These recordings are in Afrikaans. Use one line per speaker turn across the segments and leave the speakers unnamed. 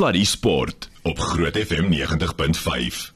Sluddy Sport op Groot FM 90.5.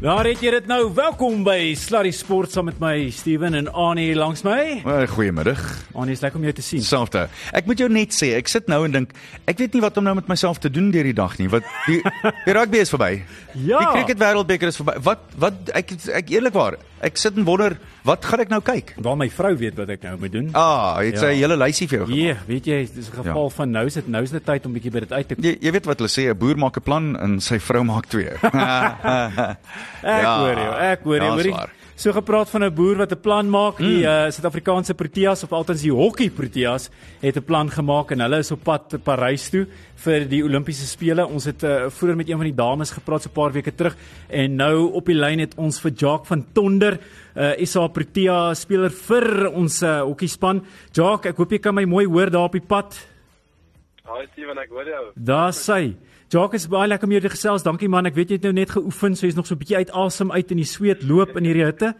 Daar het jy dit nou. Welkom by Sluddy Sport saam met my Steven en Annie langs my.
Uh, Goeiemiddag.
Annie, is lekker om jou te sien.
Selfde. Ek moet jou net sê, ek sit nou en dink, ek weet nie wat om nou met myself te doen deur die dag nie. Wat die, die rugby is verby.
Ja.
Die cricket wêreldbeker is verby. Wat wat ek ek eerlikwaar, ek sit en wonder, wat gaan ek nou kyk?
Waar my vrou weet wat ek nou moet doen.
Ah, het sy 'n hele lysie vir jou gemaak.
Ja, weet jy, dis 'n geval
Ja.
van nou is dit nou is dit tyd om bietjie by dit uit te kom.
Jy, jy weet wat hulle sê, 'n boer maak 'n plan en sy vrou maak twee.
Ek
Ja.
hoor jou, ek hoor jou.
Ja,
hoorie. So gepraat van 'n boer wat 'n plan maak, die uh, Suid-Afrikaanse Proteas of althans die hokkie Proteas het 'n plan gemaak en hulle is op pad Parys toe vir die Olimpiese spele. Ons het uh, vroeër met een van die dames gepraat so 'n paar weke terug en nou op die lyn het ons vir Jacques van Tonder, uh, SA Protea speler vir ons uh, hokkiespan. Jacques, ek hoop jy kan my mooi hoor daar op die pad.
Hi Steven, ek hoor jou.
Daar sy. Jacques baie lekker om jou te gesels. Dankie man. Ek weet jy het nou net geoefen, so jy's nog so 'n bietjie uit asem uit in die sweet loop in hierdie hitte.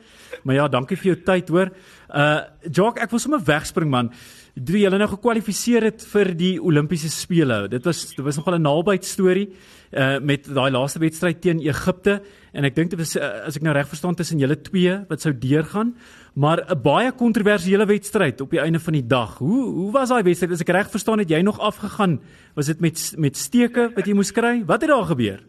Maar ja, dankie vir jou tyd, hoor. Uh Jacques, ek wil sommer wegspring man. Toe jy nou gekwalifiseer het vir die Olimpiese spele. Dit was dit was nogal 'n naalbyt storie uh met daai laaste wedstryd teen Egipte en ek dink dit was uh, as ek nou reg verstaan tussen julle twee wat sou deurgaan, maar 'n baie kontroversiële wedstryd op die einde van die dag. Hoe hoe was daai wedstryd? As ek reg verstaan het jy nog afgegaan. Was dit met met steke wat jy moes kry? Wat het daar gebeur?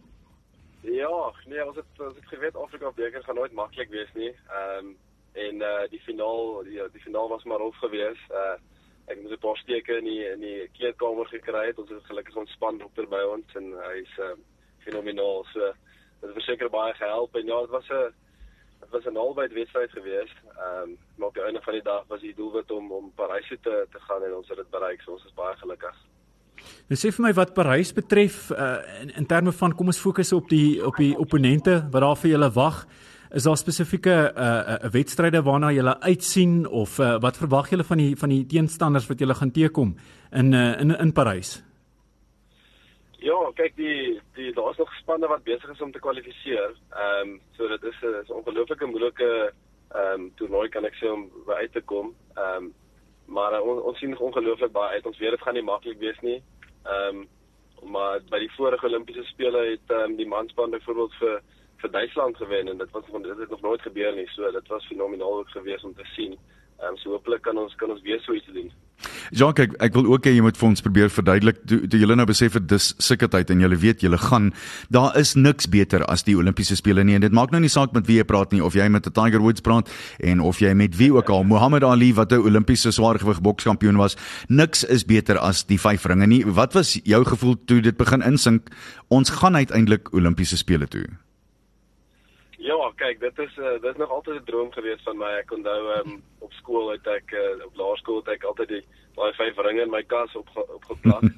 Ja, nee, ons het ons het geweet Afrika beker gaan nooit maklik wees nie. Ehm um, en uh die finaal die, die finaal was maar rof geweest. Uh ek moes 'n paar steke in die in die kleedkamer gekry het. Ons het gelukkig ons span dokter by ons en hy's uh, fenomenaal. So dit het verseker baie gehelp en ja, dit was 'n dit was 'n albei wedstryd geweest. Ehm um, maar op die einde van die dag was die doelwit om om Parys te te gaan en ons het dit bereik. So ons is baie gelukkig.
Nou sê vir my wat Parys betref uh, in, in terme van kom ons fokus op die op die opponente wat daar vir julle wag. Is daar spesifieke uh, uh, wedstryde waarna julle uitsien of uh, wat verwag julle van die van die teenstanders wat julle gaan teekom in uh, in in Parys?
Ja, kyk die die daar's nog spanne wat besig is om te kwalifiseer. Ehm um, so dit is 'n ongelooflike moeilike ehm um, toernooi kan ek sê om by uit te kom. Ehm um, maar uh, on, ons sien ongelooflik baie uit. Ons weet dit gaan nie maklik wees nie. Ehm um, maar by die vorige Olimpiese spele het ehm um, die manspan byvoorbeeld vir vir Duitsland gewen en dit was dit het nog nooit gebeur nie. So dit was fenomenaal ook geweest om te sien. Ehm um, so hopelik kan ons kan ons weer so iets doen.
Jacques, ek ek wil ook hê jy moet vir ons probeer verduidelik. Toe, julle nou besef het dis tyd en julle weet julle gaan daar is niks beter as die Olimpiese spele nie. En dit maak nou nie saak met wie jy praat nie of jy met 'n Tiger Woods praat en of jy met wie ook al Muhammad Ali wat 'n Olimpiese swaargewig bokskampioen was niks is beter as die vyf ringe nie. Wat was jou gevoel toe dit begin insink? Ons gaan uiteindelik Olimpiese spele toe
Ja, kyk, dit is uh, dit is nog altyd 'n droom gewees van my. Ek onthou um, op skool het ek uh, op laerskool het ek altyd die daai vyf ringe in my kas op opgeplak.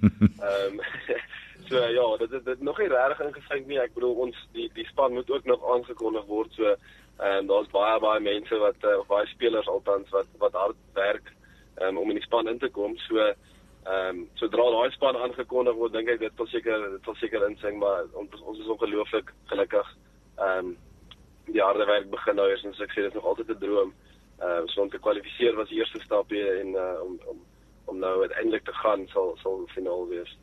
Ehm um, so ja, dit het dit nog nie regtig ingesink nie. Ek bedoel ons die die span moet ook nog aangekondig word. So ehm um, daar's baie baie mense wat uh, baie spelers altans wat wat hard werk um, om in die span in te kom. So ehm um, sodra daai span aangekondig word, dink ek dit sal seker dit sal seker insing, maar ons ons is ongelooflik gelukkig. Ehm um, die harde werk begin nou eers en soos ek sê dit is nog altyd 'n droom. Ehm uh, so om te kwalifiseer was die eerste stap hier en uh, om om om nou uiteindelik te gaan sal sal finaal wees.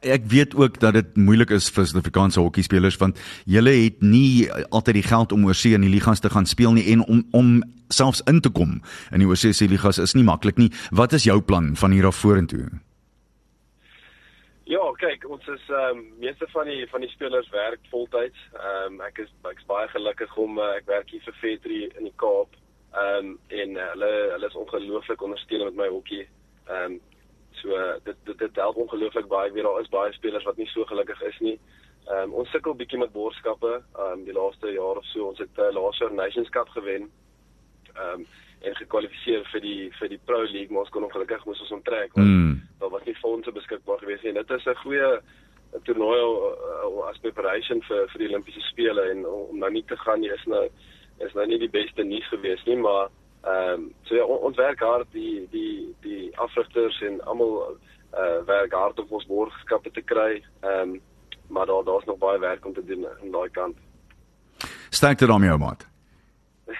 Ek weet ook dat dit moeilik is vir Suid-Afrikaanse hokkiespelers want julle het nie altyd die geld om oorsee in die ligas te gaan speel nie en om om selfs in te kom in die oorsee se ligas is nie maklik nie. Wat is jou plan van hier af vorentoe?
Ja, kyk, ons is ehm um, meeste van die van die spelers werk voltyds. Ehm um, ek is ek's baie gelukkig om uh, ek werk hier vir Vetri in die Kaap. Ehm um, en uh, hulle hulle is ongelooflik ondersteunend met my hokkie. Ehm um, so uh, dit dit dit help ongelooflik baie. Ek weet daar is baie spelers wat nie so gelukkig is nie. Ehm um, ons sukkel bietjie met borgskappe. Ehm um, die laaste jaar of so. Ons het uh, laas jaar Nations Cup gewen. Ehm um, en gekwalifiseer vir die vir die Pro League, maar ons kon ongelukkig moes ons onttrek want
Mm.
Daar was nie fondse beskikbaar gewees nie. En dit is 'n goeie toernooi uh, as preparation vir vir die Olimpiese spele en om nou nie te gaan nie is nou is nou nie die beste nuus gewees nie, maar ehm um, so ja, on, ons werk hard die die die afrigters en almal uh, werk hard om ons borgskappe te kry. Ehm um, maar daar daar's nog baie werk om te doen aan daai kant.
Sterkte daarmee ou maat.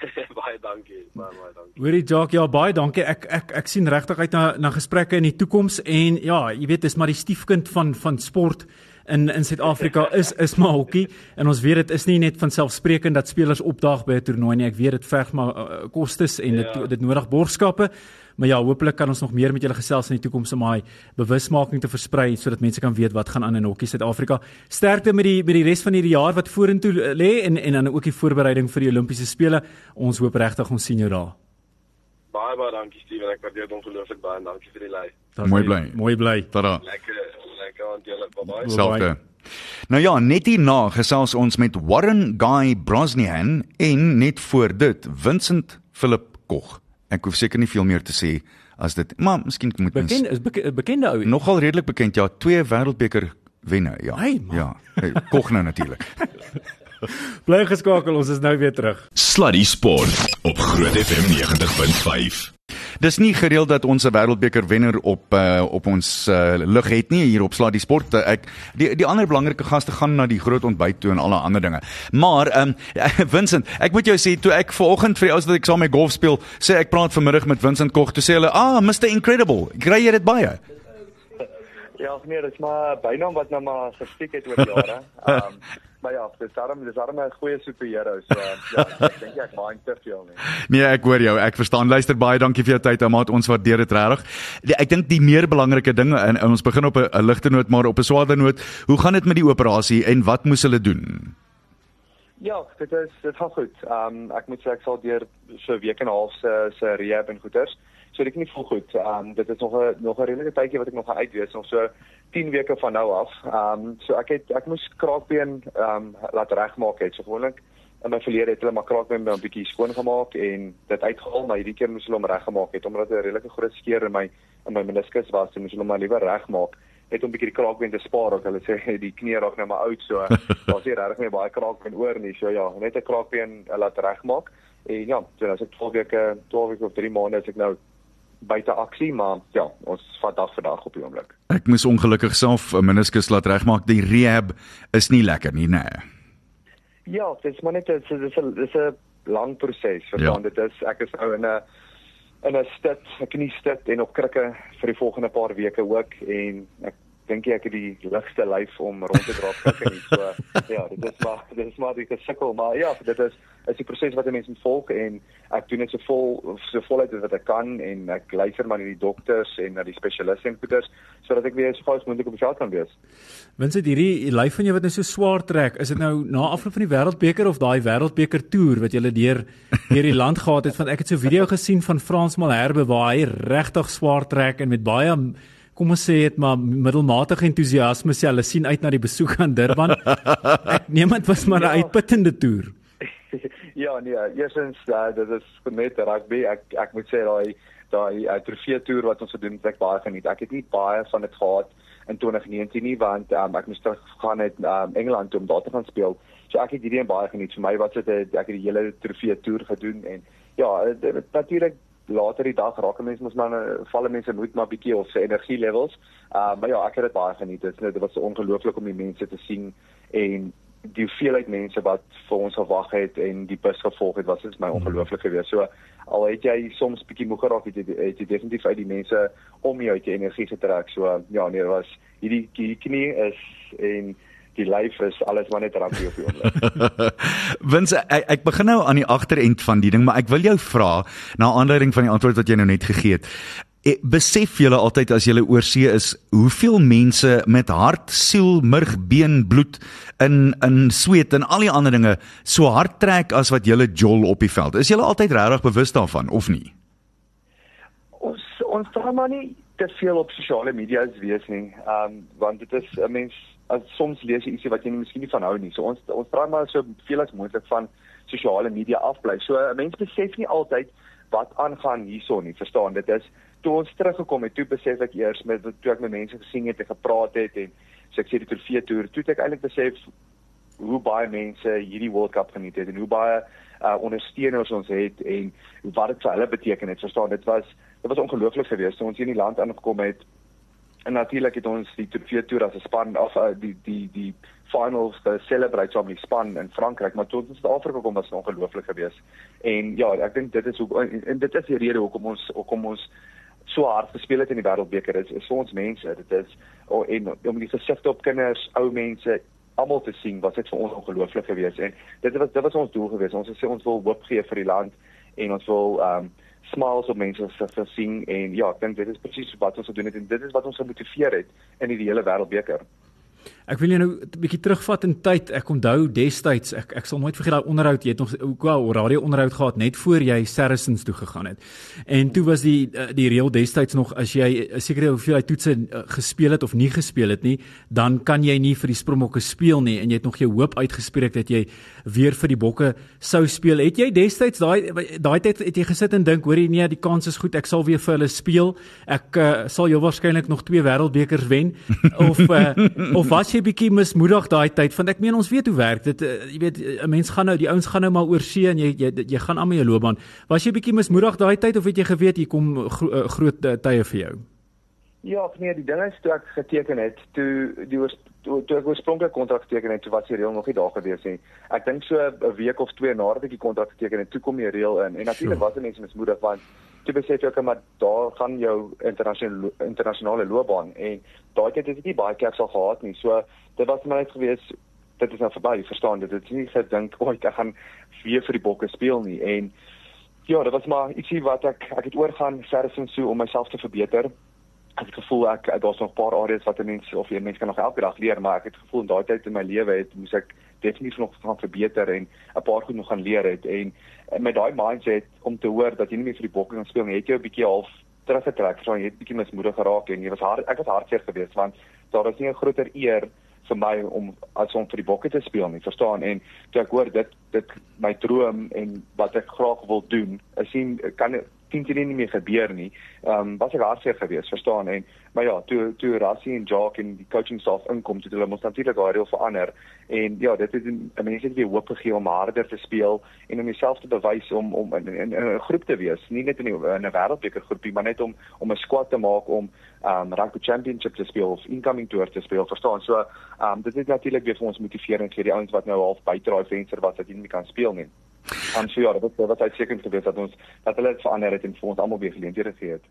baie dankie. Baie baie dankie.
Hoorie Jock, ja baie dankie. Ek ek ek sien regtig uit na na gesprekke in die toekoms en ja, jy weet dis maar die stiefkind van van sport in in Suid-Afrika is is maar hokkie en ons weet dit is nie net van selfsprekend dat spelers opdaag by 'n toernooi nie. Ek weet dit verg maar uh, kostes en dit ja. dit nodig borgskappe. Maar ja, hopelik kan ons nog meer met julle gesels in die toekoms om daai bewusmaking te versprei sodat mense kan weet wat gaan aan in hokkie Suid-Afrika. Sterkte met die met die res van hierdie jaar wat vorentoe lê en en dan ook die voorbereiding vir die Olimpiese spele. Ons hoop regtig ons sien jou daar.
Baie baie dankie Steven. Ek waardeer dit ongelooflik baie en dankie vir die lei.
Mooi bly.
Mooi bly.
Tada.
Lekker lekker aan julle. Bye bye.
Selfde. Nou ja, net hierna gesels ons met Warren Guy Brosnian en net voor dit Vincent Philip Koch. Ek hoef seker nie veel meer te sê as dit, maar miskien moet mens
Bekend is beke, bekende ou.
nogal redelik bekend ja, twee wêreldbeker wenne, ja.
Hey, man.
ja, hey, Koch nou natuurlik.
Bly geskakel, ons is nou weer terug.
Sluddy Sport op Groot FM 90.5.
Dis nie gereeld dat ons 'n wêreldbeker wenner op uh, op ons uh, lug het nie hier op Slaa die Sport. Uh, ek die die ander belangrike gaste gaan na die groot ontbyt toe en alle ander dinge. Maar ehm um, Vincent, ek moet jou sê toe ek vanoggend vir die ouens wat ek saam met golf speel, sê ek praat vanmiddag met Vincent Koch, toe sê hulle, "Ah, Mr Incredible. Kry jy dit baie?"
Ja, nee, dit is maar bynaam wat nou maar gestiek het oor jare. Ehm um, maar ja, dis daarom dis daarom 'n goeie superhero. So ja, ek dink ek mind te veel nie.
Nee, ek hoor jou. Ek verstaan. Luister baie dankie vir jou tyd, Amaat. Ons waardeer dit regtig. Ek dink die meer belangrike dinge en, en ons begin op 'n 'n ligte noot, maar op 'n swaarder noot. Hoe gaan dit met die operasie en wat moes hulle doen?
Ja, dit is dit gaan goed. Ehm um, ek moet sê ek sal deur so 'n week en 'n half se se rehab en goeters. So dit knie vol goed. Ehm um, dit is nog 'n nog 'n redelike tydjie wat ek nog gaan uitwees, nog so 10 weke van nou af. Ehm um, so ek het ek moes kraakbeen ehm um, laat regmaak het. So gewoonlik in my verlede het hulle maar kraakbeen 'n bietjie skoon gemaak en dit uitgehaal, maar hierdie keer moes hulle hom reggemaak het omdat 'n redelike groot skeur in my in my meniskus was. So moes hulle hom maar liewer regmaak net om 'n bietjie die kraakbeen te spaar want hulle sê die knie raak nou maar oud so daar's nie regtig meer baie kraakbeen oor nie so ja net 'n kraakbeen uh, laat regmaak en ja so as ek 12 weke 12 weke of 3 maande is ek nou buite aksie maar ja ons vat dag vir dag op die oomblik
Ek moes ongelukkig self 'n meniskus laat regmaak. Die rehab is nie lekker nie, nee.
ja dit is maar net dit is 'n dis 'n lang proses verstaan
Ja.
dit is ek is nou in 'n in 'n stit 'n kniestit en op krikke vir die volgende paar weke ook en ek dink ek het die ligste lyf om rond te dra op krikke nie so ja dit is maar dit is maar 'n gesukkel maar ja dit is is die proses wat 'n mens moet volg en ek doen dit so vol so voluit wat ek kan en ek luister maar na die dokters en na die spesialiste en goeters sodat ek weer so gou as moontlik op die veld kan wees.
Vincent, hierdie lyf van jou wat nou so swaar trek, is dit nou na afloop van die Wêreldbeker of daai Wêreldbeker toer wat jy deur deur die land gehad het? Want ek het so 'n video gesien van Frans Malherbe waar hy regtig swaar trek en met baie kom ons sê dit maar middelmatige entoesiasme sê hulle sien uit na die besoek aan Durban. Ek neem dit was maar 'n
Ja.
uitputtende toer.
ja, nee, eerstens uh, dit is net rugby. Ek ek moet sê daai daai uh, trofee toer wat ons gedoen het, ek baie geniet. Ek het nie baie van dit gehad in 2019 nie want um, ek moes terug gaan het um, Engeland toe om daar te gaan speel. So ek het hierdie een baie geniet. Vir my was dit ek het die hele trofee toer gedoen en ja, dit, natuurlik later die dag raak 'n mens mos maar eh, val 'n mens se moed maar bietjie of se energie levels. Uh maar ja, ek het dit baie geniet. Dit dit was ongelooflik om die mense te sien en die hoeveelheid mense wat vir ons gewag het en die bus gevolg het, was dit my ongelooflik geweest. So al het jy soms bietjie moeg geraak, het jy, het jy definitief uit die mense om jou uit jou energie getrek. So ja, nee, was hierdie hierdie knie is en die lyf is alles maar net rugby op die oomblik.
Wins ek, ek begin nou aan die agterend van die ding, maar ek wil jou vra na aanleiding van die antwoord wat jy nou net gegee het. E, besef julle altyd as julle oor see is hoeveel mense met hart, siel, murg, been, bloed in in sweet en al die ander dinge so hard trek as wat julle jol op die veld. Is julle altyd regtig bewus daarvan of nie?
ons ons dra maar nie te veel op sosiale media wees nie. Ehm um, want dit is 'n mens as soms lees jy ietsie wat jy nie miskien nie van hou nie. So ons ons dra maar so veel as moontlik van sosiale media afbly. So 'n mens besef nie altyd wat aangaan hierson nie. Verstaan, dit is toe ons teruggekom het, toe besef ek eers met toe ek met mense gesien het en gepraat het en so ek sê die trofee toer, toe het ek eintlik besef hoe baie mense hierdie World Cup geniet het en hoe baie uh, ondersteuners ons het en wat dit vir hulle beteken het. Verstaan, dit was dit was ongelooflik geweest toe ons hier in die land aangekom het en natuurlik het ons die trofee toer as 'n span of uh, die die die finals te celebrate saam met die span in Frankryk, maar tot in Suid-Afrika kom was ongelooflik geweest. En ja, ek dink dit is hoe en, en dit is die rede hoekom ons hoekom ons so hard gespeel het in die wêreldbeker is, is vir ons mense. Dit is oh, en om die gesigte op kinders, ou mense almal te sien was dit vir ons ongelooflik geweest en dit was dit was ons doel geweest. Ons het sê ons wil hoop gee vir die land en ons wil ehm um, smiles op mense se se sien en ja, ek dink dit is presies wat ons gedoen het en dit is wat ons gemotiveer het in die hele wêreldbeker.
Ek wil jou nou 'n bietjie terugvat in tyd. Ek onthou destyds, ek ek sal nooit vergeet daai onderhoud, jy het nog ook wel 'n radio onderhoud gehad net voor jy Saracens toe gegaan het. En toe was die eh, die reël destyds nog as jy 'n sekere hoeveelheid toetse eh, gespeel het of nie gespeel het nie, dan kan jy nie vir die Springbokke speel nie en jy het nog jou hoop uitgespreek dat jy weer vir die Bokke sou speel. Het jy destyds daai daai tyd het jy gesit en dink, hoorie nee, die kans is goed, ek sal weer vir hulle speel. Ek uh, sal jou waarskynlik nog twee wêreldbekers wen of uh, of was jy bietjie mismoedig daai tyd want ek meen ons weet hoe werk dit. Uh, jy weet 'n mens gaan nou die ouens gaan nou maar oor see en jy jy, jy gaan aan met jou loopbaan. Was jy bietjie mismoedig daai tyd of het jy geweet hier kom gro uh, groot tye vir jou?
Ja, nee, die ding is toe ek geteken het, toe die toe, toe ek oorspronklik kontrak geteken het, toe was die reël nog nie daar gewees nie. Ek dink so 'n week of twee nadat ek die kontrak geteken het, toe kom die reël in en natuurlik was mense mismoedig want toe besef jy ook maar daar gaan jou internasionale internasionale loopbaan en daai tyd het ek nie baie keer sal gehad nie. So dit was my net gewees dit is nou verby, verstaan dit. Dit is nie gedink ooit ek gaan weer vir die bokke speel nie en ja, dit was maar ietsie wat ek ek het oorgaan verder so om myself te verbeter ek het gevoel ek daar's nog 'n paar areas wat 'n mens of 'n mens kan nog elke dag leer, maar ek het gevoel in daai tyd in my lewe het moes ek definitief nog gaan verbeter en 'n paar goed nog gaan leer het en, en met daai mindset om te hoor dat jy nie meer vir die bokke kan speel nie, het jy 'n bietjie half teruggetrek, so jy het bietjie mismoedig geraak en jy was hard ek was hartseer geweest want daar is nie 'n groter eer vir my om as om vir die bokke te speel nie, verstaan? En toe ek hoor dit dit my droom en wat ek graag wil doen, is sien kan teen teen nie meer gebeur nie. Ehm um, was ek hartseer geweest, verstaan en maar ja, toe toe Rassie en Jacques en die coaching staff inkom, toe hulle mos natuurlik daai deel verander en ja, dit het 'n mense het weer hoop gegee om harder te speel en om jouself te bewys om om in 'n groep te wees, nie net in 'n wêreldbeker groepie, maar net om om 'n squad te maak om ehm um, rugby championship te speel of incoming tour te speel, verstaan? So ehm um, dit is natuurlik weer vir ons motiverend vir die ouens wat nou half buite daai venster was dat jy nie kan speel nie. En so ja, dit wat uitstekend gewees dat ons dat hulle dit verander het en vir ons almal weer geleenthede gegee het.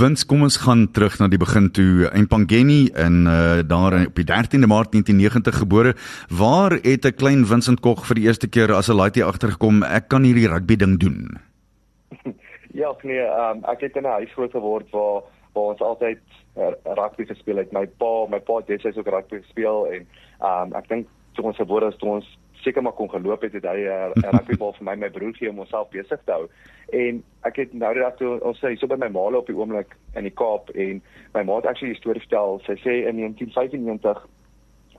Wins, kom ons gaan terug na die begin toe. Empangeni in uh, daar op die 13de Maart 1990 gebore. Waar het 'n klein Vincent Kok vir die eerste keer as 'n laaitie agtergekom ek kan hierdie rugby ding doen?
ja, nee, um, ek het in 'n huis groot geword waar waar ons altyd uh, rugby gespeel het. My pa, my pa het destyds ook rugby gespeel en um, ek dink toe ons gebore is, toe ons seker maar kon geloop het het hy 'n uh, eh, rugbybal vir my my broer gee om onsself besig te hou. En ek het nou dat toe ons sê so by my maale op die oomblik in die Kaap en my ma het actually 'n storie vertel. Sy sê in 1995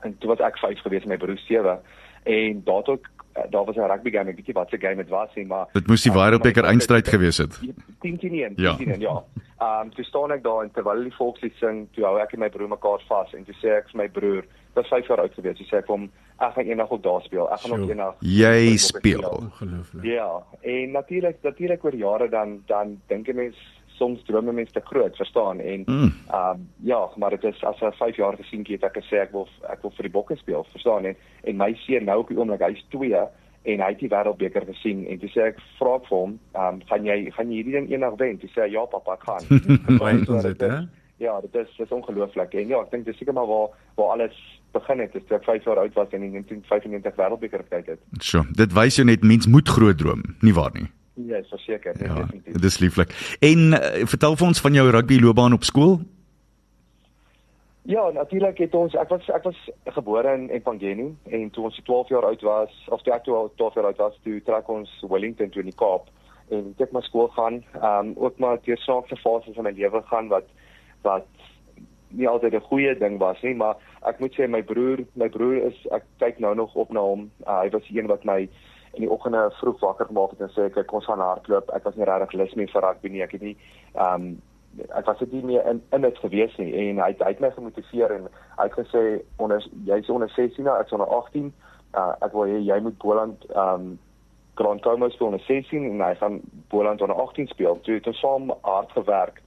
en toe was ek 5 gewees my broer 7 en daar tot eh, daar was 'n rugby game, ek weet nie wat se game dit was nie, maar
dit moes die wêreldbeker eindstryd gewees het.
10 teen 1, 10 teen 1, ja. Ehm um, toe staan ek daar en terwyl die volkslied sing, toe hou ek en my broer mekaar vas en toe sê ek vir my broer, was 5 jaar oud gewees, hy sê ek hom ek gaan eendag op daar speel. Ek gaan ook eendag
Jy speel.
Ongelooflik.
Ja, en natuurlik natuurlik oor jare dan dan dink 'n mens soms drome mense te groot, verstaan? En ehm mm. um, ja, maar dit is as 'n 5 jaar gesienkie het ek gesê ek wil ek wil vir die bokke speel, verstaan? En en my seun nou op die oomblik hy's 2 en hy het die wêreldbeker gesien en toe sê ek vra vir hom, um, gaan jy gaan jy hierdie ding eendag wen? Toe sê hy ja, pappa, ek gaan.
Baie ons dit, hè?
Ja, dit is dit is ongelooflik. En ja, ek dink dis seker maar waar waar alles begin het toe ek 5 jaar oud was en in 1995 wêreldbeker gekyk het.
So, dit wys jou net mens moet groot droom, nie waar nie?
Ja, verseker,
ja, definitief. Dit is lieflik. En uh, vertel vir ons van jou rugby loopbaan op skool.
Ja, natuurlik het ons ek was ek was gebore in Empangeni en toe ons 12 jaar oud was, of toe ek 12 jaar oud was, toe trek ons Wellington toe in die Kaap en ek my skool gaan, ehm um, ook maar deur saakse fases in my lewe gaan wat wat nie altyd 'n goeie ding was nie, maar ek moet sê my broer, my broer is ek kyk nou nog op na hom. Uh, hy was die een wat my in die oggende vroeg wakker gemaak het en sê kyk ons gaan hardloop. Ek was nie regtig lus meer vir rugby nie. Ek het nie ehm um, ek was dit nie meer in in dit gewees nie en hy hy het my gemotiveer en hy het gesê onder jy's onder 16 nou, ek's onder 18. Uh, ek wil jy, jy moet Boland um, Grand Thomas speel onder 16 en hy gaan Boland onder 18 speel. Toe het ons saam hard gewerk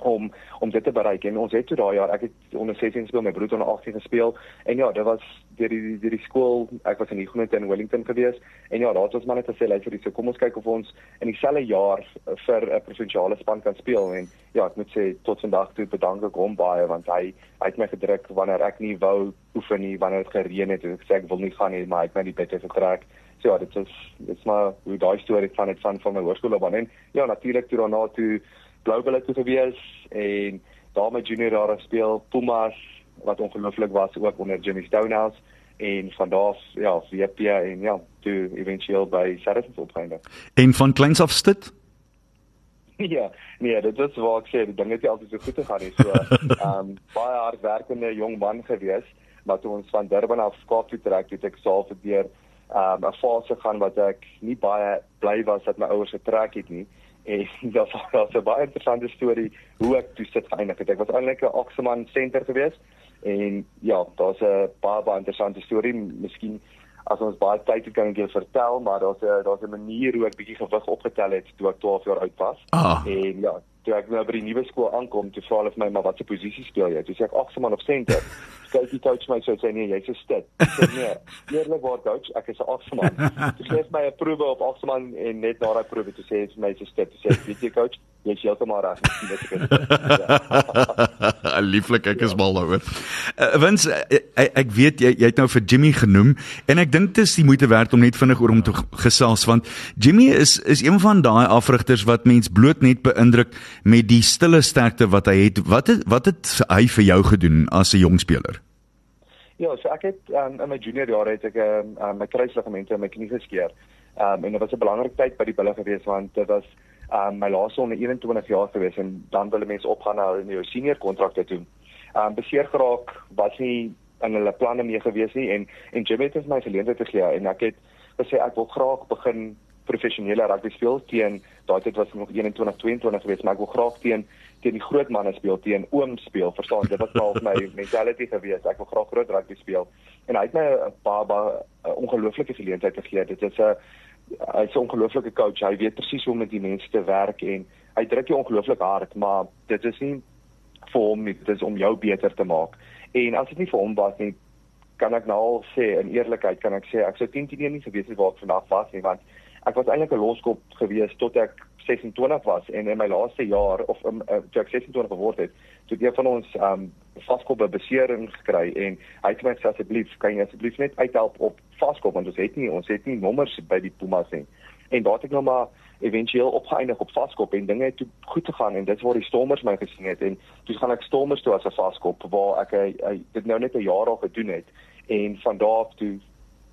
om om dit te bereik. En ons het toe daai jaar ek het onder 16 gespeel my broer onder 18 gespeel. En ja dit was deur die deur die skool ek was in Huguenot in Wellington gewees. En ja daar het ons maar net gesê luister hier so kom ons kyk of ons in dieselfde jaar vir 'n provinsiale span kan speel. En ja ek moet sê tot vandag toe bedank ek hom baie want hy hy het my gedruk wanneer ek nie wou oefen nie wanneer dit gereën het. En ek sê ek wil nie gaan nie maar hy het my die bitte getrek. So ja dit is dit is maar hoe daai storie van dit van van my hoërskoolloopbaan en ja natuurlik toe daarna toe Bloubulle toe gewees en daar my junior jare speel Pumas wat ongelooflik was ook onder Jimmy Stonehouse en van daar ja WP en ja toe eventueel by Saracens opgeëindig.
En van kleins af stit?
Ja, nee, dit is waar ek sê, die dinge het nie altyd so goed gegaan nie. So, ehm um, baie hardwerkende jong man gewees, maar toe ons van Durban af Kaap toe trek, het ek self deur ehm um, 'n fase gaan wat ek nie baie bly was dat my ouers getrek het nie. En dit was 'n baie interessante storie hoe ek toe sit geëindig het. Ek was eintlik 'n Oxman senter gewees en ja, daar's 'n baie baie interessante storie. Miskien as ons baie tyd het kan ek julle vertel, maar daar's 'n daar's 'n manier hoe ek bietjie gewig opgetel het toe ek 12 jaar oud was.
Ah.
En ja, toe ek nou by die nuwe skool aankom, toe vra hulle vir my maar watse posisie speel jy? Toe sê ek Oxman of center. Die coach my so sê nee, jy's 'n stit. Sê nee, eerlik waar coach, ek is 'n Oxman. Toe gee hy my 'n proewe op Oxman en net na daai proewe toe sê hy vir my jy's 'n stit. Toe sê ek, weet jy coach, jy's heeltemal reg. Miskien weet ek dit.
Lieflik, ek is mal daaroor. Uh, Wins, ek, ek weet jy jy het nou vir Jimmy genoem en ek dink dit is die moeite werd om net vinnig oor hom te gesels want Jimmy is is een van daai afrigters wat mens bloot net beïndruk met die stille sterkte wat hy het. Wat het wat het hy vir jou gedoen as 'n jong speler?
Ja, so ek het um, in my junior jare het ek um, um, my kruisligamente in my knie geskeur. Um, en dit was 'n belangrike tyd by die bulle gewees want dit was um, my laaste onder 21 jaar gewees en dan wille mense opgaan na 'n senior kontrakte toe. Um beseer geraak was nie in hulle planne mee gewees nie en en Jimmy het my geleentheid gegee en ek het gesê ek wil graag begin professionele rugby speel teen daai tyd was nog 21 22 gewees maar ek wil graag teen teen die groot manne speel teen oom speel verstaan dit was al my mentality gewees ek wil graag groot rugby speel en hy het my 'n paar baie ongelooflike geleentheid gegee dit is 'n hy's 'n ongelooflike coach. Hy weet presies hoe om met die mense te werk en hy druk jou ongelooflik hard maar dit is nie vir hom nie. Dit is om jou beter te maak. En as dit nie vir hom was nie kan ek nou al sê in eerlikheid kan ek sê ek sou 10 teen nie geweet het waar ek vandag was nie want ek was eintlik 'n loskop gewees tot ek 26 was en in my laaste jaar of um, uh, toe ek 26 geword het, toe een van ons um vaskop 'n besering gekry en hy het my gesê asseblief kan jy asseblief net uithelp op vaskop want ons het nie ons het nie nommers by die Pumas nie. En daar het ek nou maar éventueel opgeëindig op vaskop en dinge het toe goed gegaan en dit waar die Stormers my gesien het en toe gaan ek Stormers toe as 'n vaskop waar ek hy, hy, dit nou net 'n jaar al gedoen het en van daar af toe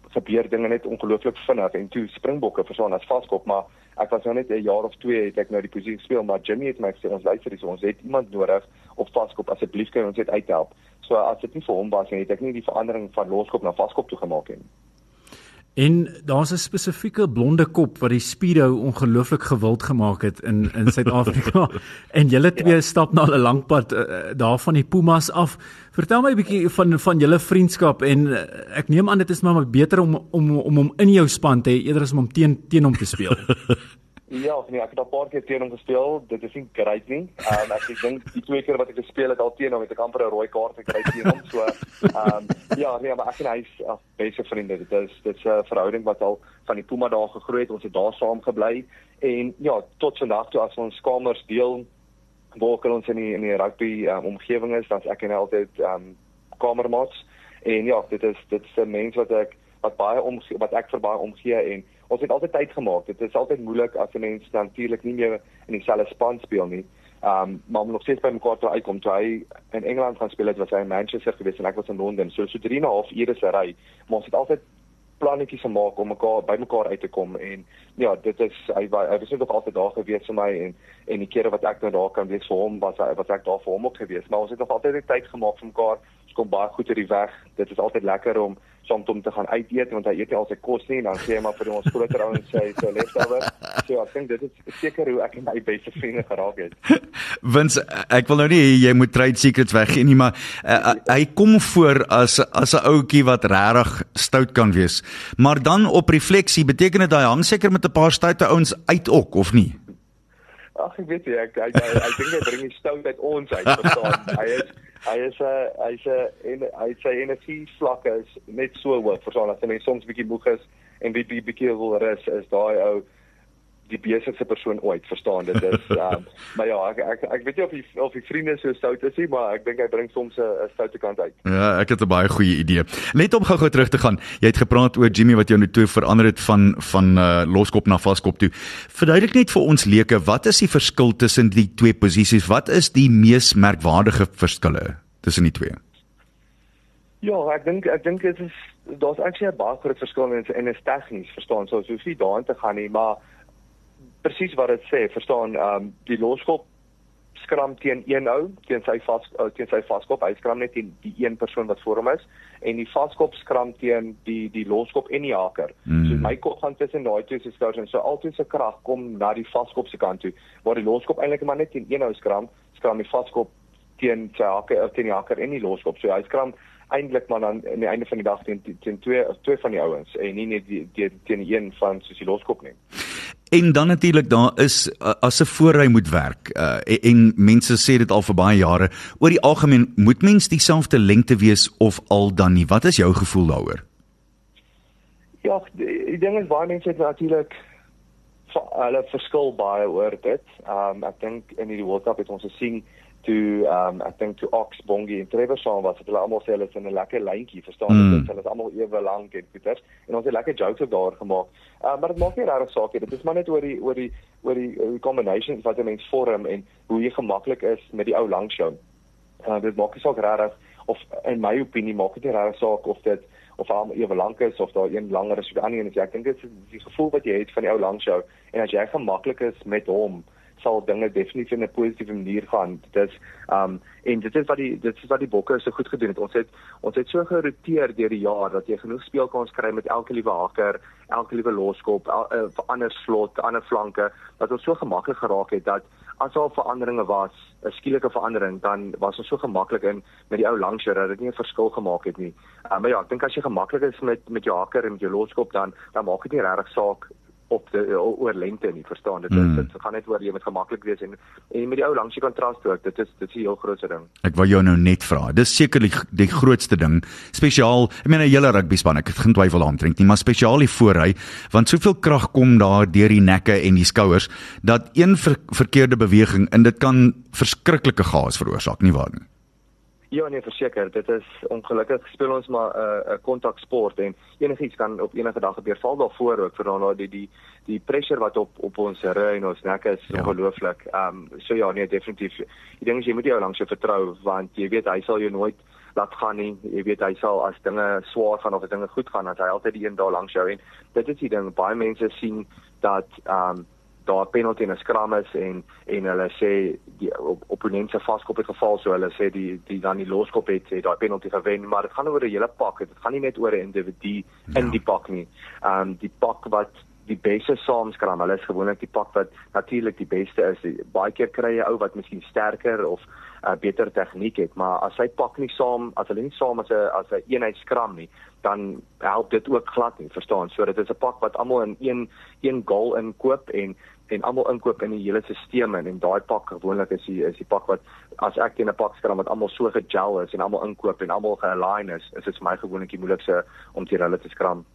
gebeur dinge net ongelooflik vinnig en toe Springbokke verstaan as vaskop maar ek was nou net 'n jaar of 2 het ek nou die posisie gespeel maar Jimmy het my gesê ons luister hier ons het iemand nodig op vaskop asseblief kan ons dit uithelp. So as dit nie vir hom was nie het ek nie die verandering van loskop na vaskop toe gemaak nie
En daar's 'n spesifieke blonde kop wat die Speedo ongelooflik gewild gemaak het in in Suid-Afrika. en julle twee ja. stap na 'n lang pad uh, daar van die Pumas af. Vertel my 'n bietjie van van julle vriendskap en uh, ek neem aan dit is maar beter om om om hom in jou span te hê eerder as om hom teen teen hom te speel.
Ja, nee, ek het al 'n paar keer teen hom gespeel. Dit is nie great nie. Ehm um, ek dink die twee keer wat ek gespeel het al teen hom het ek amper 'n rooi kaart gekry teen hom. So ehm um, ja, nee, maar ek en hy is ag beste vriende. Dit is dit is 'n verhouding wat al van die Puma dae gegroei het. Ons het daar saam gebly en ja, tot vandag toe as ons kamers deel waar ons in die in die rugby um, omgewing is, dan ek en hy altyd ehm um, kamermaats en ja, dit is dit is 'n mens wat ek wat baie om wat ek vir baie omgee en ons het altyd tyd gemaak. Dit is altyd moeilik as 'n mens natuurlik nie meer in dieselfde span speel nie. Um maar om nog steeds by mekaar te uitkom toe hy in Engeland gaan speel het, was hy in Manchester gewees en ek was in Londen. So so 3 en 'n half ure se ry. Maar ons het altyd plannetjies gemaak om mekaar by mekaar uit te kom en ja, dit is hy hy was net altyd daar gewees vir my en en die kere wat ek nou daar kan wees vir hom was hy was ek daar vir hom ook gewees. Maar ons het nog altyd tyd gemaak vir mekaar. Ons kom baie goed uit die weg. Dit is altyd lekker om soms om te gaan uit eet want hy eet nie al sy kos nie en dan gee hy maar vir ons groter ouens sy sy leftover. So ek dink dit is seker hoe ek en my beste vriende geraak het.
Wins ek wil nou nie jy moet trade secrets weggee nie maar uh, hy kom voor as as 'n ouetjie wat regtig stout kan wees. Maar dan op refleksie beteken dit hy hang seker met 'n paar stoute ouens uit ook of nie?
Ag ek weet jy ek ek, ek, ek dink hy bring die stout uit ons uit verstaan. hy is hy is 'n uh, hy's 'n uh, hy sy energie vlakke is net so hoog verstaan as jy soms bietjie moeg is en bietjie bietjie wil rus is daai ou die besigste persoon ooit verstaan dit? Is um, maar ja ek, ek ek weet nie of die of die vriende so stout is nie maar ek dink hy bring soms 'n stoute kant uit.
Ja ek het 'n baie goeie idee. Net om gou-gou terug te gaan. Jy het gepraat oor Jimmy wat jou nou toe verander het van van uh, loskop na vaskop toe. Verduidelik net vir ons leuke wat is die verskil tussen die twee posisies? Wat is die mees merkwaardige verskille tussen die twee?
Ja, ek dink ek dink dit is daar's eintlik 'n baie groot verskil in en is tegnies, verstaan, so so sien daarin te gaan nie, maar presies wat dit sê, verstaan, ehm um, die loskop skram teen een ou, teen sy vas uh, teen sy vaskop, hy skram net teen die een persoon wat voor hom is en die vaskop skram teen die die loskop en die haker. Mm. So my kop gaan tussen daai twee se skouers en so altyd se krag kom na die vaskop se kant toe, waar die loskop eintlik maar net teen een ou skram, skram die vaskop teen sy haker of teen die haker en die loskop. So hy skram eintlik maar dan aan die einde van die dag teen teen twee twee van die ouens en nie net die teen een van soos die loskop nie.
En dan natuurlik daar is as 'n voorry moet werk uh, en, en mense sê dit al vir baie jare oor die algemeen moet mens dieselfde lengte wees of al dan nie. Wat is jou gevoel daaroor
Ja die, die ding is baie mense het natuurlik hulle verskil baie oor dit. Um, ek dink in die World Cup het ons gesien toe um I think to Ox Bongi en Trevor Shaw was dit hulle almal sê hulle is in 'n lekker lyntjie verstaan mm. dit hulle is almal ewe lank en goeters en ons het lekker jokes op daar gemaak. Uh, maar dit maak nie regtig saak nie dit is maar net oor die oor die oor die, die combinations wat 'n mens vorm en hoe jy gemaklik is met die ou lang show. Uh, dit maak nie saak regtig of in my opinie maak dit nie regtig saak of dit of hom ewe lank is of daar een langer is of die ander een is. Ek dink dit is die gevoel wat jy het van die ou lang show en as jy gemaklik is met hom sal dinge definitief in 'n positiewe manier gaan. Dit is um en dit is wat die dit is wat die bokke so goed gedoen het. Ons het ons het so geroteer deur die jaar dat jy genoeg speelkans kry met elke liewe haker, elke liewe loskop, el, uh, ander slot, ander flanke dat ons so gemaklik geraak het dat as daar veranderinge was, 'n skielike verandering, dan was ons so gemaklik in met die ou langsjou dat dit nie 'n verskil gemaak het nie. Uh, maar ja, ek dink as jy gemaklik is met met jou haker en met jou loskop dan dan maak dit nie regtig saak op die oor lengte nie verstaan dit? Mm. dit gaan net oor jy moet gemaklik wees en en met die ou langsie kontras ook dit is dit is 'n heel groot ding.
Ek wou jou nou net vra dis sekerlik die, die grootste ding spesiaal ek meen 'n hele rugby span ek het geen twyfel aantrek nie maar spesiaal die voorry want soveel krag kom daar deur die nekke en die skouers dat een ver, verkeerde beweging en dit kan verskriklike chaos veroorsaak nie waar nie
Ja nee, verseker, dit is ongelukkig speel ons maar 'n uh, 'n kontaksport en enigiets kan op enige dag gebeur. Val daarvoor ook vir daai die die die pressure wat op op ons ry en ons nek is ja. ongelooflik. Ehm um, so ja, nee, definitief. Die ding is jy moet jou langs jou vertrou want jy weet hy sal jou nooit laat gaan nie. Jy weet hy sal as dinge swaar gaan of as dinge goed gaan, dat hy altyd die een daar langs jou en dit is die ding. Baie mense sien dat ehm um, daar 'n penalty en 'n skram is en en hulle sê die op, opponent se vaskop het geval so hulle sê die die dan die loskop het sê daai penalty gewen maar dit gaan oor 'n hele pak dit gaan nie net oor 'n individu ja. in die pak nie. Ehm um, die pak wat die beste saamskram hulle is gewoonlik die pak wat natuurlik die beste is. Baie keer kry jy ou wat miskien sterker of uh, beter tegniek het maar as hy pak nie saam as hulle nie saam as 'n as 'n eenheid skram nie dan help dit ook glad nie verstaan so dit is 'n pak wat almal in een een goal inkoop en en almal inkoop in die hele stelsel en, en daai pak gewoonlik is die is die pak wat as ek teen 'n pak skram wat almal so gegel is en almal inkoop en almal ge-align is, is dit vir my gewoonlik die moeilikste om teen hulle te skram.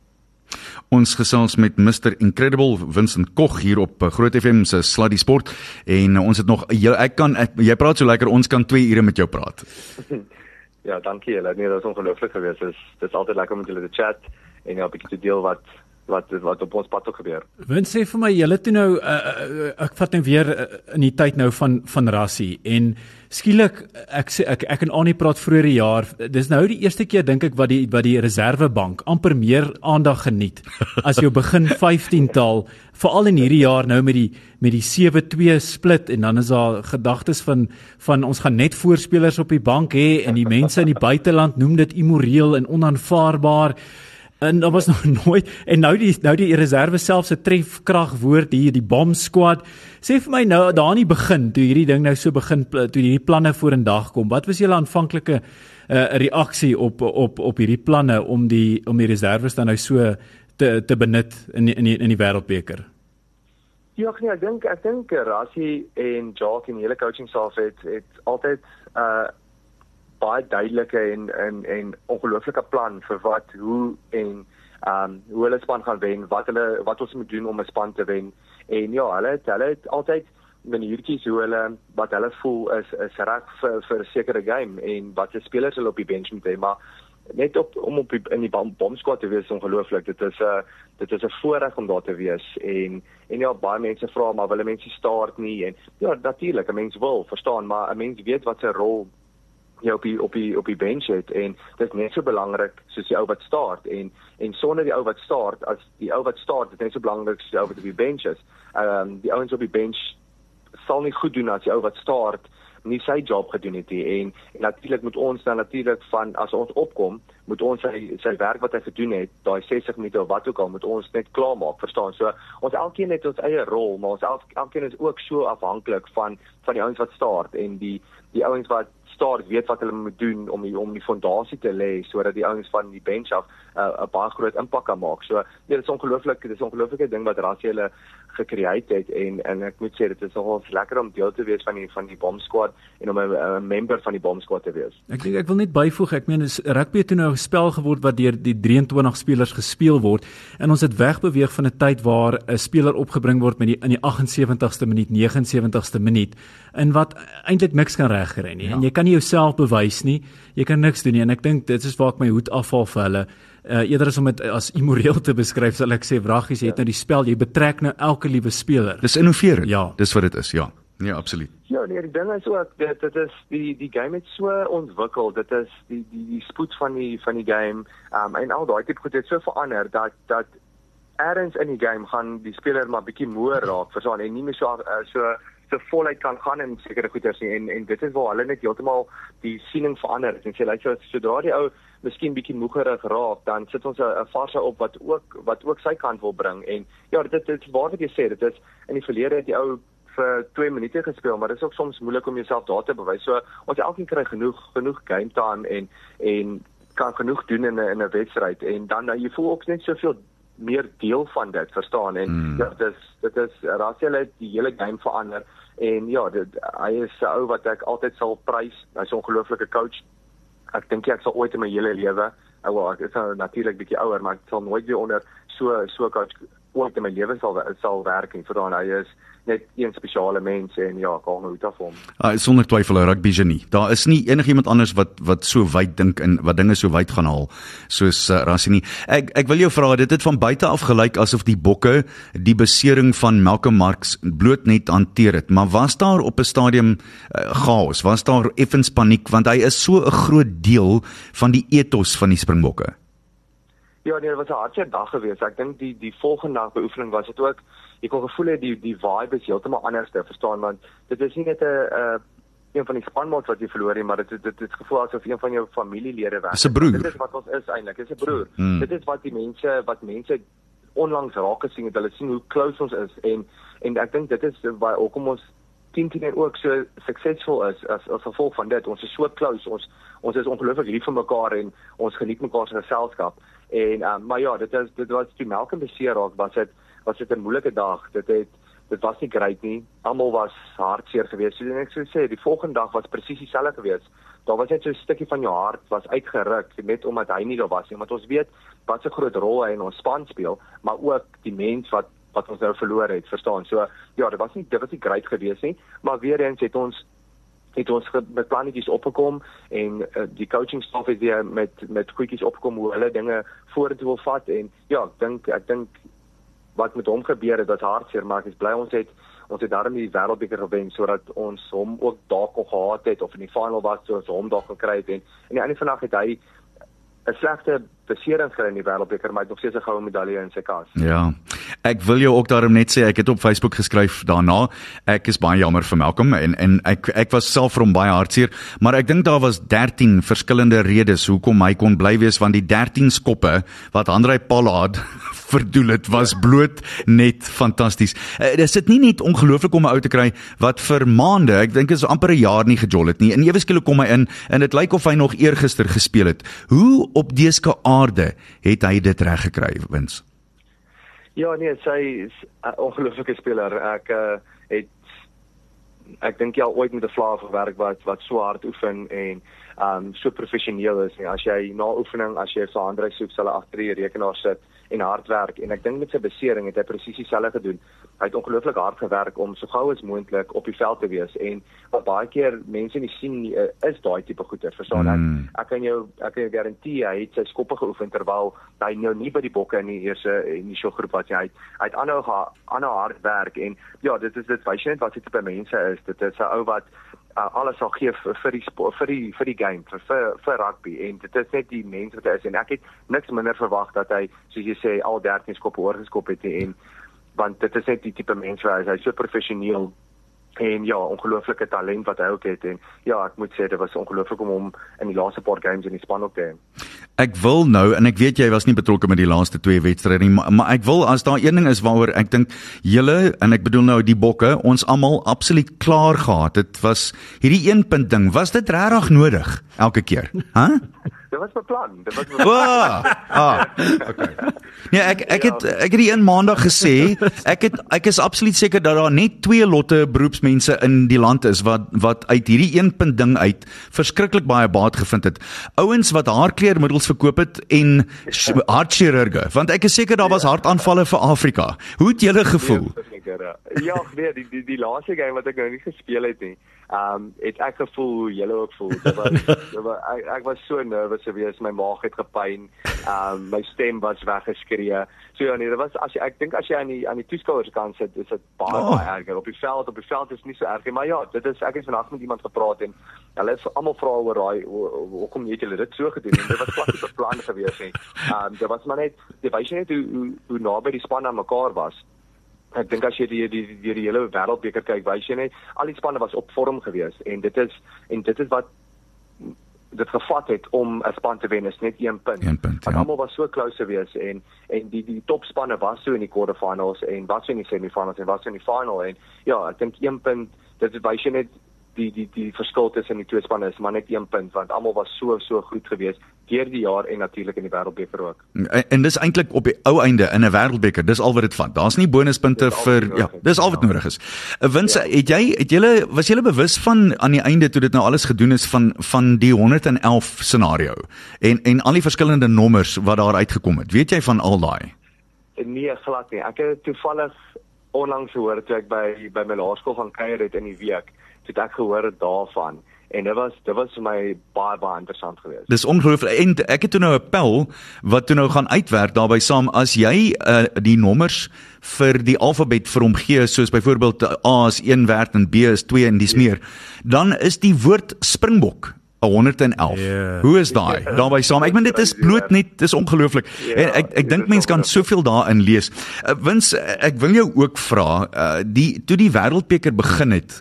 Ons gesels met Mr Incredible Vincent Koch hier op eh, Groot FM se Sluddy Sport en ons het nog jy, ek kan ek, jy praat so lekker ons kan 2 ure met jou praat.
ja, dankie julle. Nee, dit is ongelooflik geweest. Dit is dit is altyd lekker om met julle te chat en ja, 'n bietjie te deel wat wat wat op ons pad toe gebeur.
Win sê vir my julle toe nou uh, uh, ek vat nou weer uh, in die tyd nou van van Rassie en skielik ek sê ek ek en Annie praat vroeër die jaar dis nou die eerste keer dink ek wat die wat die Reservebank amper meer aandag geniet as jou begin 15 taal veral in hierdie jaar nou met die met die 7-2 split en dan is daar gedagtes van van ons gaan net voorspelers op die bank hê en die mense in die buiteland noem dit immoreel en onaanvaarbaar En daar was nog nooit en nou die nou die reserve self se trefkrag woord hier die bomb squad. Sê vir my nou daar aan die begin toe hierdie ding nou so begin toe hierdie planne vorendag kom. Wat was julle aanvanklike uh, reaksie op op op hierdie planne om die om die reserves dan nou so te te benut in die, in die, in die wêreldbeker?
Ja, nee, ek dink ek dink Rassie en Jock en hele coaching staff het het altyd 'n uh, baie duidelike en en en ongelooflike plan vir wat hoe en ehm um, hoe hulle span gaan wen, wat hulle wat ons moet doen om 'n span te wen. En ja, hulle het, hulle het altyd maniertjies hoe hulle wat hulle voel is is reg vir vir 'n sekere game en wat se spelers hulle op die bench moet hê. Maar net op om op die, in die bom, bomsquad te wees ongelooflik. Dit is 'n uh, dit is 'n voorreg om daar te wees en en ja baie mense vra maar wil mense start nie en ja natuurlik 'n mens wil verstaan maar 'n mens weet wat sy rol jy op die op die op die bench het. En dit is net so belangrik soos die ou wat start en en sonder die ou wat start as die ou wat start dit is net so belangrik soos die ou wat op die bench is. Ehm um, die ouens op die bench sal nie goed doen as die ou wat start nie sy job gedoen het nie. En, en natuurlik moet ons dan natuurlik van as ons opkom moet ons sy sy werk wat hy gedoen het daai 60 minute of wat ook al moet ons net klaar maak verstaan? So ons elkeen het ons eie rol maar ons elk, elkeen is ook so afhanklik van van die ouens wat start en die die ouens wat start weet wat hulle moet doen om die, om die fondasie te lê sodat die ouens van die bench af 'n baie groot impak kan maak. So nee, dit is ongelooflik, dit is 'n ongelooflike ding wat Rassie hulle gekreëer het en en ek moet sê dit is nogal lekker om deel te wees van die van die bomb squad en om 'n member van die bomb squad te wees.
Ek dink ek wil net byvoeg, ek meen is rugby het nou 'n spel geword wat deur die 23 spelers gespeel word en ons het wegbeweeg van 'n tyd waar 'n speler opgebring word met die in die 78ste minuut, 79ste minuut in wat eintlik niks kan regkry nie. Ja. En jy kan nie jouself bewys nie. Jy kan niks doen nie en ek dink dit is waar ek my hoed afval vir hulle uh, eerder as om dit as immoreel te beskryf sal ek sê wraggies jy het nou die spel jy betrek nou elke liewe speler.
Dis innoverend.
Ja.
Dis wat dit is ja. Ja absoluut.
Ja nee die ding is ook dit dit is die die game het so ontwikkel dit is die die die spoed van die van die game um, en al daai tipe goed het so verander dat dat ergens in die game gaan die speler maar bietjie moer raak verstaan en nie meer so uh, so so voluit kan gaan in sekere goeders nie en en dit is waar hulle net heeltemal die siening verander en sê luister sodra die ou miskien bietjie moegerig raak dan sit ons 'n farse op wat ook wat ook sy kant wil bring. En ja dit dit is waar wat jy sê dit is in die verlede het die ou vir 2 minute gespeel maar dit is ook soms moeilik om jouself daar te bewys. So ons elkeen kry genoeg genoeg game time en en kan genoeg doen in 'n in 'n wedstryd. En dan nou jy voel ook net soveel meer deel van dit verstaan? En mm. ja dit is dit is Rasiel het die hele game verander. En ja dit hy is 'n ou wat ek altyd sal prys. Hy's 'n ongelooflike coach ek dink ek sal ooit in my hele lewe ou well, ek is nou natuurlik bietjie ouer maar ek sal nooit weer onder so so coach ooit in my lewe sal sal werk en verstaan hy is net een spesiale mens en ja, kan nou uit hom.
Ah, sonder twyfel 'n rugby genie. Daar is nie enigiemand anders wat wat so wyd dink en wat dinge so wyd gaan haal soos uh, Rassie nie. Ek ek wil jou vra, dit het van buite af gelyk asof die bokke die besering van Malcolm Marx bloot net hanteer het, maar was daar op 'n stadium uh, chaos? Was daar effens paniek want hy is so 'n groot deel van die ethos van die Springbokke?
Ja, nee, dit was 'n hartseer dag geweest. Ek dink die die volgende dag beoefening was dit ook jy kon gevoel het die die vibe is heeltemal anders te verstaan want dit is nie net 'n 'n een van die spanmaats wat jy verloor het, maar dit dit dit gevoel asof een van jou familielede.
Dis 'n broer.
Dit is wat ons is eintlik. Dis 'n broer. Hmm. Dit is wat die mense wat mense onlangs raak gesien het. Hulle sien hoe close ons is en en ek dink dit is waar hoekom ons teen teen ook so suksesvol is as as gevolg van dit. Ons is so close. Ons ons is ongelooflik lief vir mekaar en ons geniet mekaar se geselskap. En um, maar ja, dit is dit was toe Malcolm beseer raak, was dit was dit 'n moeilike dag. Dit het dit was nie great nie. Almal was hartseer geweest. So ek sou sê die volgende dag was presies dieselfde geweest. Daar was net so 'n stukkie van jou hart was uitgeruk net omdat hy nie daar was nie, want ons weet wat 'n groot rol hy in ons span speel, maar ook die mens wat wat ons nou verloor het, verstaan. So ja, dit was nie dit was nie great geweest nie, maar weer eens het ons het ons met plannetjies opgekom en uh, die coaching staff het weer met met goedjies opgekom hoe hulle dinge vorentoe wil vat en ja, ek dink ek dink wat met hom gebeur het wat hartseer maar ek is bly ons het ons het daarmee die wêreldbeker gewen sodat ons hom ook daar kon gehad het of in die final was soos hom daar gekry het en in die einde van die dag het hy 'n slegte besering gekry in die wêreldbeker maar hy het nog steeds 'n goue medalje in sy kas.
Ja. Ek wil jou ook daarom net sê ek het op Facebook geskryf daarna. Ek is baie jammer vir Malcolm en en ek ek was self vir hom baie hartseer, maar ek dink daar was 13 verskillende redes hoekom hy kon bly wees want die 13 skoppe wat Andre Pollard verdoel het was bloot net fantasties. Uh, dit sit nie net ongelooflik om 'n ou te kry wat vir maande, ek dink is amper 'n jaar nie gejol het nie. En ewe skielik kom hy in en dit lyk of hy nog eergister gespeel het. Hoe op deeske aarde het hy dit reg gekry, Wins?
Ja, nee, sy is 'n ongelooflike speler. Ek uh, het ek dink jy al ooit met 'n vlaag gewerk wat wat so hard oefen en um so professioneel is nie. As jy na oefening, as jy vir ander soek, sal hulle agter die rekenaar sit en hard werk en ek dink met sy besering het hy presies dieselfde gedoen. Hy het ongelooflik hard gewerk om so gou as moontlik op die veld te wees en wat baie keer mense nie sien nie, is daai tipe goeie. Verstaan ek?
Mm.
Ek kan jou ek kan jou garandeer hy het sy skoppe geoefen terwyl hy nou nie by die bokke in die eerste initial groep was nie. Hy het, hy het aanhou aanhou hard werk en ja, dit is dit wys net wat dit tipe mense is. Dit is 'n ou wat uh, alles sal gee vir, vir die spo- vir die vir die game vir vir, vir rugby. En dit is net die mens wat hy is. En ek het niks minder verwag dat hy soos jy sê al 13 skoppe oorgeskop het en want dit is net die tipe mens wat hy is. Hy's so professioneel en ja ongelooflike talent wat hy ook het en ja ek moet sê dit was ongelooflik om hom in die laaste paar games in die span ook te hê
Ek wil nou en ek weet jy was nie betrokke met die laaste twee wedstryde nie, maar, maar ek wil as daar een ding is waaroor ek dink julle en ek bedoel nou die bokke, ons almal absoluut klaar gehad. Dit was hierdie een punt ding, was dit regtig nodig elke keer? Hæ? Huh?
Dit was beplan dit was
Wow. Ah, okay. Nee, ek ek het ek het die een maandag gesê, ek het ek is absoluut seker dat daar net twee lotte beroepsmense in die land is wat wat uit hierdie een punt ding uit verskriklik baie baat gevind het. Ouens wat haarkleurmiddels verkoop het en hartchirurge, want ek is seker daar was hartaanvalle vir Afrika. Hoe het julle gevoel?
Verseker, Ja, nee, die die die laaste game wat ek nou nie gespeel het nie. Ehm um, het ek gevoel hoe julle ook voel. Dit was, dit was ek, ek was so nervous geweest, my maag het gepyn. Ehm um, my stem was weggeskree. So ja, nee, dit was as jy ek dink as jy aan die aan die toeskouers kan sit, is dit baie
Oh.
baie erger. Op die veld, op die veld is nie so erg nie, maar ja, dit is ek het vandag met iemand gepraat en hulle het almal vra oor daai hoe- hoekom het julle dit so gedoen en dit was glad nie beplan geweest nie. Ehm um, dit was maar net, dit wys jy net hoe hoe, hoe naby die span aan mekaar was. Ek dink as jy die die die, die, die hele wêreldbeker kyk, wys jy net al die spanne was op vorm geweest en dit is en dit is wat dit gevat het om 'n span te wen is net een punt.
Een punt,
Want
ja.
almal was so close geweest en en die die topspanne was so in die quarterfinals en was so in die semifinals en was so in die final en ja, ek dink een punt dit wys jy net die die die verskil tussen die twee spanne is maar net een punt want almal was so so goed geweest deur die jaar en natuurlik in die wêreldbeker ook.
En, en dis eintlik op die ou einde in 'n wêreldbeker. Dis al wat dit vat. Daar's nie bonuspunte vir
nodig
ja,
is.
dis al wat
Ja.
nodig is. Uh, Wins,
Ja.
het jy het julle was julle bewus van aan die einde toe dit nou alles gedoen is van van die 111 scenario en en al die verskillende nommers wat daar uitgekom het. Weet jy van al daai?
Nee, glad nie. Ek het toevallig onlangs gehoor toe ek by by my laerskool gaan kuier het in die week, toe het ek gehoor het daarvan en dit was dit was vir my baie baie interessant geweest.
Dis ongelooflik en ek het toe nou 'n pel wat toe nou gaan uitwerk daarbey saam as jy uh, die nommers vir die alfabet vir hom gee soos byvoorbeeld uh, A is 1 werd en B is 2 en dis meer dan is die woord springbok 111.
Ja.
Hoe is daai? Daarbey saam. Ek meen dit is bloot net dis ongelooflik.
Ja,
en ek ek dink mense kan soveel daarin lees. Uh, Wins uh, ek wil jou ook vra, uh, die toe die wêreldbeker begin het,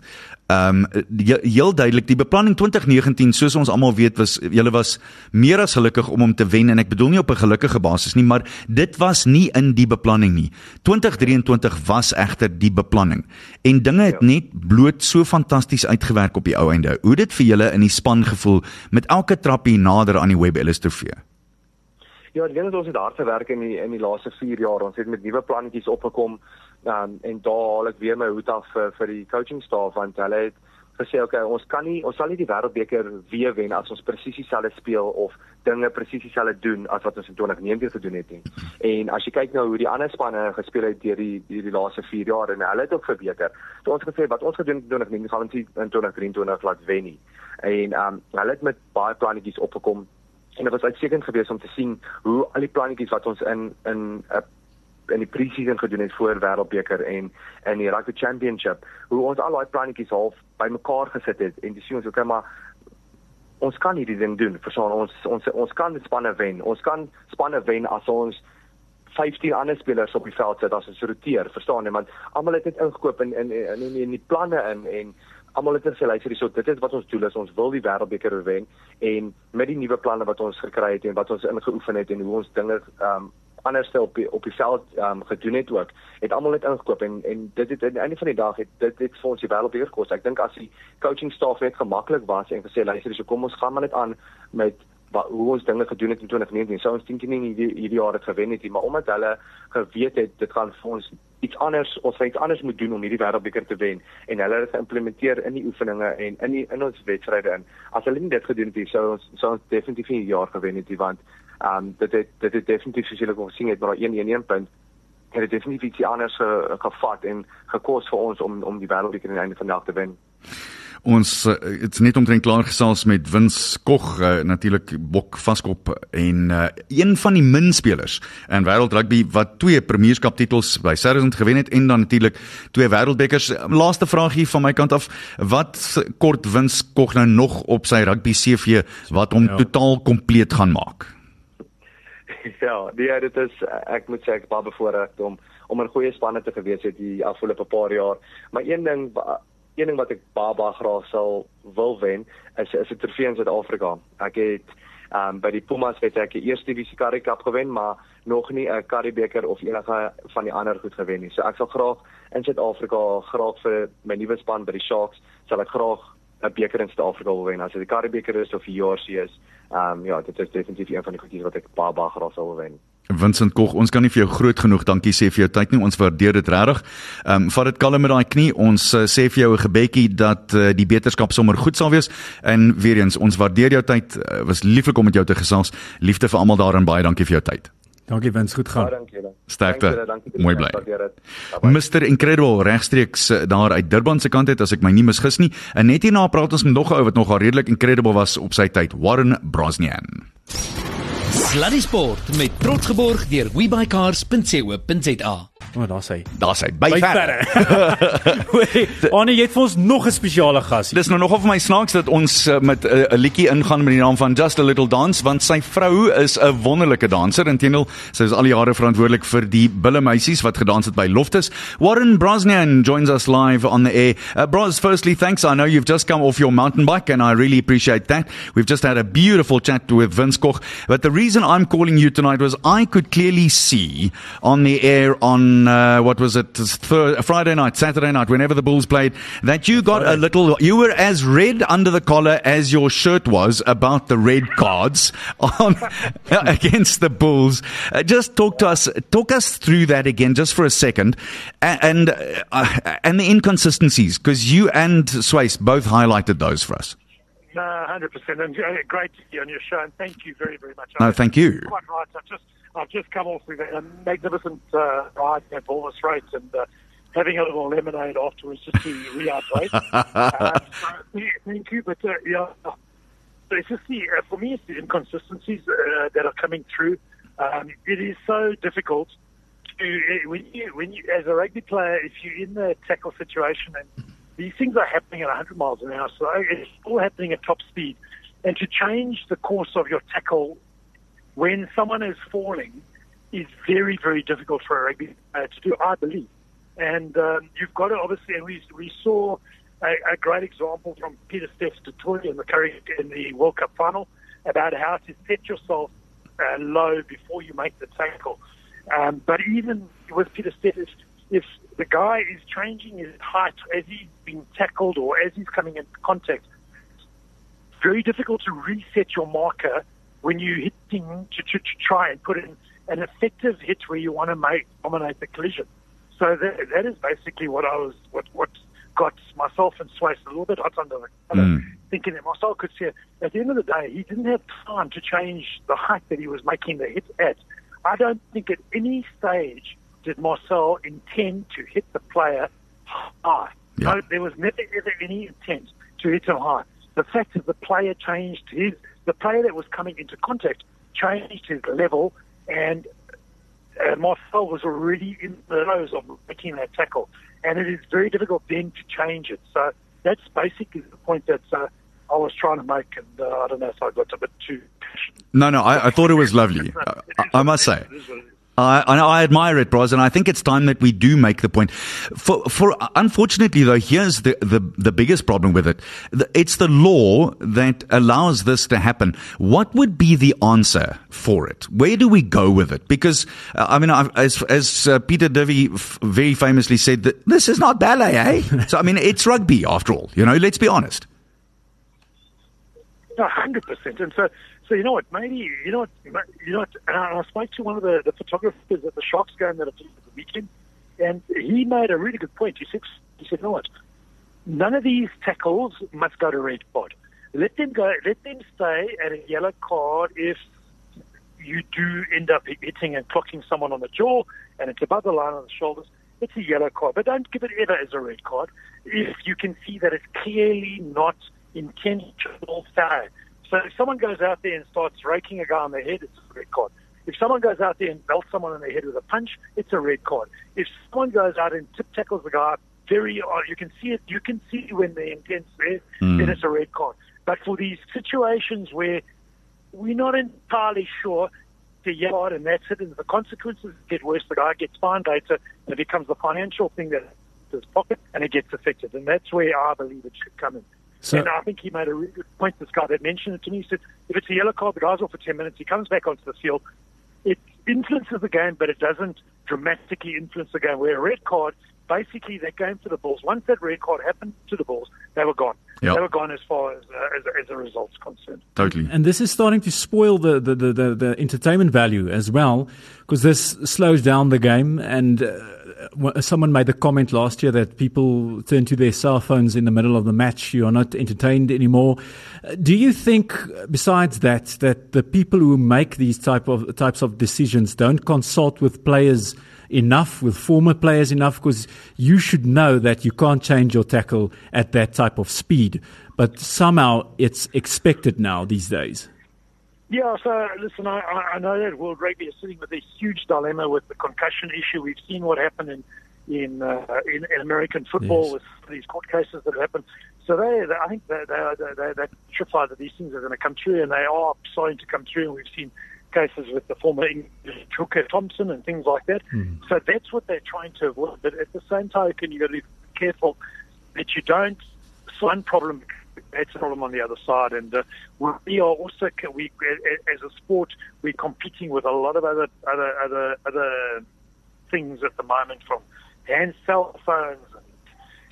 Ehm um, heel duidelik die beplanning 2019 soos ons almal weet was julle was meer as gelukkig om hom te wen en ek bedoel nie op 'n gelukkige basis nie maar dit was nie in die beplanning nie. 2023 was egter die beplanning en dinge het
Ja.
net bloot so fantasties uitgewerk op die ou einde. Hoe dit vir julle in die span gevoel met elke trappie nader aan die Webb Ellis trofee.
Ja, ek dink ons het hard gewerk in die in die laaste 4 jaar. Ons het met nuwe plannetjies opgekom. Um, en daar haal ek weer my hoed af vir vir die coaching staf want hulle het gesê okay, ons kan nie ons sal nie die wêreldbeker weer wen as ons presies dieselfde speel of dinge presies dieselfde doen as wat ons in 2019 gedoen het nie. En as jy kyk nou hoe die ander spanne gespeel het deur die deur die laaste 4 jaar en hulle het ook verbeter. So ons gesê wat ons gedoen het in 2019 gaan ons nie in 2023 laat wen nie. En um hulle het met baie plannetjies opgekom en dit was uitstekend geweest om te sien hoe al die plannetjies wat ons in in 'n in die pre-season gedoen het voor Wêreldbeker en in die Rugby Championship, hoe ons al daai plannetjies half bymekaar gesit het en dis ons okay maar ons kan hierdie ding doen. Verstaan ons ons ons kan dit spanne wen. Ons kan spanne wen as ons 15 ander spelers op die veld sit as ons roteer, verstaan jy? Want almal het dit ingekoop in in in in, in die planne in en almal het gesê luister hierso, dit is wat ons doel is. Ons wil die wêreldbeker wen en met die nuwe planne wat ons gekry het en wat ons ingeoefen het en hoe ons dinge ehm um, anders op die, op die veld um, gedoen het ook, het almal net ingekoop en en dit het aan die einde van die dag het dit dit vir ons die wêreldbeker gekos. Ek dink as die coaching staf net gemaklik was en gesê luister hierso, kom ons gaan maar net aan met wat hoe ons dinge gedoen het in 2019. Sou ons dink nie hierdie hierdie jaar het gewen het nie, maar omdat hulle geweet het dit gaan vir ons iets anders, ons het iets anders moet doen om hierdie wêreldbeker te wen en hulle het geïmplementeer in die oefeninge en in die in ons wedstryde in. As hulle nie dit gedoen het nie, sou ons sou ons definitief nie die jaar gewen het nie want um, dit het dit het definitief soos julle kon sien het maar 1-1 punt het dit definitief iets anders ge, gevat en gekos vir ons om om die wêreldbeker aan die einde van die dag te wen.
Ons dit's uh, net omtrent klaar gesels met Wins Kog uh, natuurlik Bok Vaskop en uh, een van die min spelers in wêreld rugby wat twee premierskap titels by Saracens gewen het en dan natuurlik twee wêreldbekers. Laaste vraag hier van my kant af, wat kort Wins Kog nou nog op sy rugby CV wat hom ja. totaal kompleet gaan maak?
Ja, nee, dit is ek moet sê ek baie bevoorreg om om 'n goeie spanne te gewees het die afgelope paar jaar. Maar een ding een ding wat ek baie baie graag sal wil wen is is 'n trofee in Suid-Afrika. Ek het um by die Pumas het ek die eerste divisie Currie Cup gewen, maar nog nie 'n Currie beker of enige van die ander goed gewen nie. So ek sal graag in Suid-Afrika graag vir my nuwe span by die Sharks sal ek graag 'n beker in Suid-Afrika wil wen. As dit die Currie beker is of die JRC is, um ja, dit is definitief een van die goedjies wat ek baie baie graag sal wil wen.
Vincent Kog, ons kan nie vir jou groot genoeg dankie sê vir jou tyd nie. Ons waardeer dit regtig. Ehm um, vat dit kalm met daai knie. Ons uh, sê vir jou 'n gebedjie dat uh, die beterskap sommer goed sal wees. En weer eens, ons waardeer jou tyd. Uh, was lieflik om met jou te gesels. Liefde vir almal daar en baie dankie vir jou tyd.
Dankie Wins, goed gaan.
Baie dankie julle.
Sterkte. Mooi bly. Mr Incredible regstreeks daar uit Durban se kant uit as ek my nie misgis nie. En net hierna praat ons met nog 'n ou wat nog redelik incredible was op sy tyd, Warren Brosnan.
Sluddy Sport met trots geborg deur webycars.co.za.
O, oh, daar's hy.
Daar's hy. By verre.
Annie, jy het vir ons nog 'n spesiale gas.
Dis nou nog of my snaaks dat ons uh, met eh, 'n uh, liedjie ingaan met die naam van Just a Little Dance want sy vrou is 'n wonderlike danser. Inteendeel, sy is al die jare verantwoordelik vir die Bulle meisies wat gedans het by Loftus. Warren Brosnan joins us live on the air. Uh, Bros, firstly, thanks. I know you've just come off your mountain bike and I really appreciate that. We've just had a beautiful chat with Vince Koch, but the reason I'm calling you tonight was I could clearly see on the air on uh, what was it Thir- Friday night, Saturday night, whenever the Bulls played, that you got a little. You were as red under the collar as your shirt was about the red cards on against the Bulls. Uh, just talk to us, talk us through that again, just for a second, and uh, and the inconsistencies, because you and Swace both highlighted those for us.
No, hundred percent, and uh, great to be on your show, and thank you very, very much.
No, thank you.
Quite right. I just I've just come off with a magnificent uh, ride at Bullis Race and uh, having a little lemonade afterwards just to rehydrate. uh, so, thank you, but uh, yeah, it's just the uh, for me it's the inconsistencies uh, that are coming through. Um, it is so difficult to when you when you as a rugby player if you're in the tackle situation and these things are happening at 100 miles an hour, so it's all happening at top speed, and to change the course of your tackle when someone is falling is very, very difficult for a rugby player to do, I believe. And um, you've got to obviously, and we, we saw a, a great example from Peter Steffs to in the Curry in the World Cup final about how to set yourself uh, low before you make the tackle. Um, but even with Peter Steffs, if, the guy is changing his height as he's being tackled or as he's coming into contact, it's very difficult to reset your marker when you're hitting to, to, to try and put in an effective hit where you want to make dominate the collision. So that, that is basically what I was what what got myself and Swace a little bit hot under the collar, mm. thinking that Marcel could see. At the end of the day, he didn't have time to change the height that he was making the hit at. I don't think at any stage did Marcel intend to hit the player high. Yeah. No, there was never ever any intent to hit him high. The fact that the player changed his the player that was coming into contact changed his level, and uh, Marcel was already in the nose of making that tackle. And it is very difficult then to change it. So that's basically the point that uh, I was trying to make, and uh, I don't know if I got a bit too.
No, no, I, I thought it was lovely. I, I must say. I, I admire it, Bros, and I think it's time that we do make the point. For, for unfortunately, though, here's the, the, the biggest problem with it. It's the law that allows this to happen. What would be the answer for it? Where do we go with it? Because uh, I mean, as as uh, Peter Divvy f- very famously said, that this is not ballet, eh? so I mean, it's rugby after all. You know, let's be honest.
hundred percent. And so, So you know what? Maybe you know what? You know what? And I, spoke to one of the, the photographers at the Sharks game that I did the weekend, and he made a really good point. He said, he said, you know what? None of these tackles must go to red card. Let them go. Let them stay at a yellow card if you do end up hitting and clocking someone on the jaw and it's above the line on the shoulders. It's a yellow card, but don't give it ever as a red card if you can see that it's clearly not intentional foul. So if someone goes out there and starts raking a guy on the head, it's a red card. If someone goes out there and belts someone on the head with a punch, it's a red card. If someone goes out and tip tackles the guy very, uh, you can see it. You can see when the intent's there,
Mm.
then it's a red card. But for these situations where we're not entirely sure the yellow and that's it, and the consequences get worse. The guy gets fined later, and it becomes the financial thing that his pocket, and it gets affected. And that's where I believe it should come in.
So-
and I think he made a really good point. This guy that mentioned it to me he said, if it's a yellow card, the guy's off for ten minutes. He comes back onto the field. It influences the game, but it doesn't dramatically influence the game. Where a red card, basically, that game for the Bulls. Once that red card happened to the Bulls, they were gone.
Yeah.
They were gone as far as uh, as, as a result's concerned.
Totally.
And this is starting to spoil the, the, the, the, the entertainment value as well, because this slows down the game. And uh, w- someone made the comment last year that people turn to their cell phones in the middle of the match. You are not entertained anymore. Do you think, besides that, that the people who make these type of types of decisions don't consult with players? enough with former players enough because you should know that you can't change your tackle at that type of speed but somehow it's expected now these days
Yeah, so listen, I, I know that World Rugby is sitting with a huge dilemma with the concussion issue. We've seen what happened in in uh, in, in American football
Yes.
with these court cases that happen. So they, they I think they they they they petrified that these things are going to come true, and they are starting to come true. And we've seen cases with the former English Hooker Thompson and things like that. So that's what they're trying to avoid. But at the same token, you've got to be careful that you don't one problem it's a problem on the other side. And uh, we are also we as a sport we're competing with a lot of other other other other things at the moment, from hand cell phones and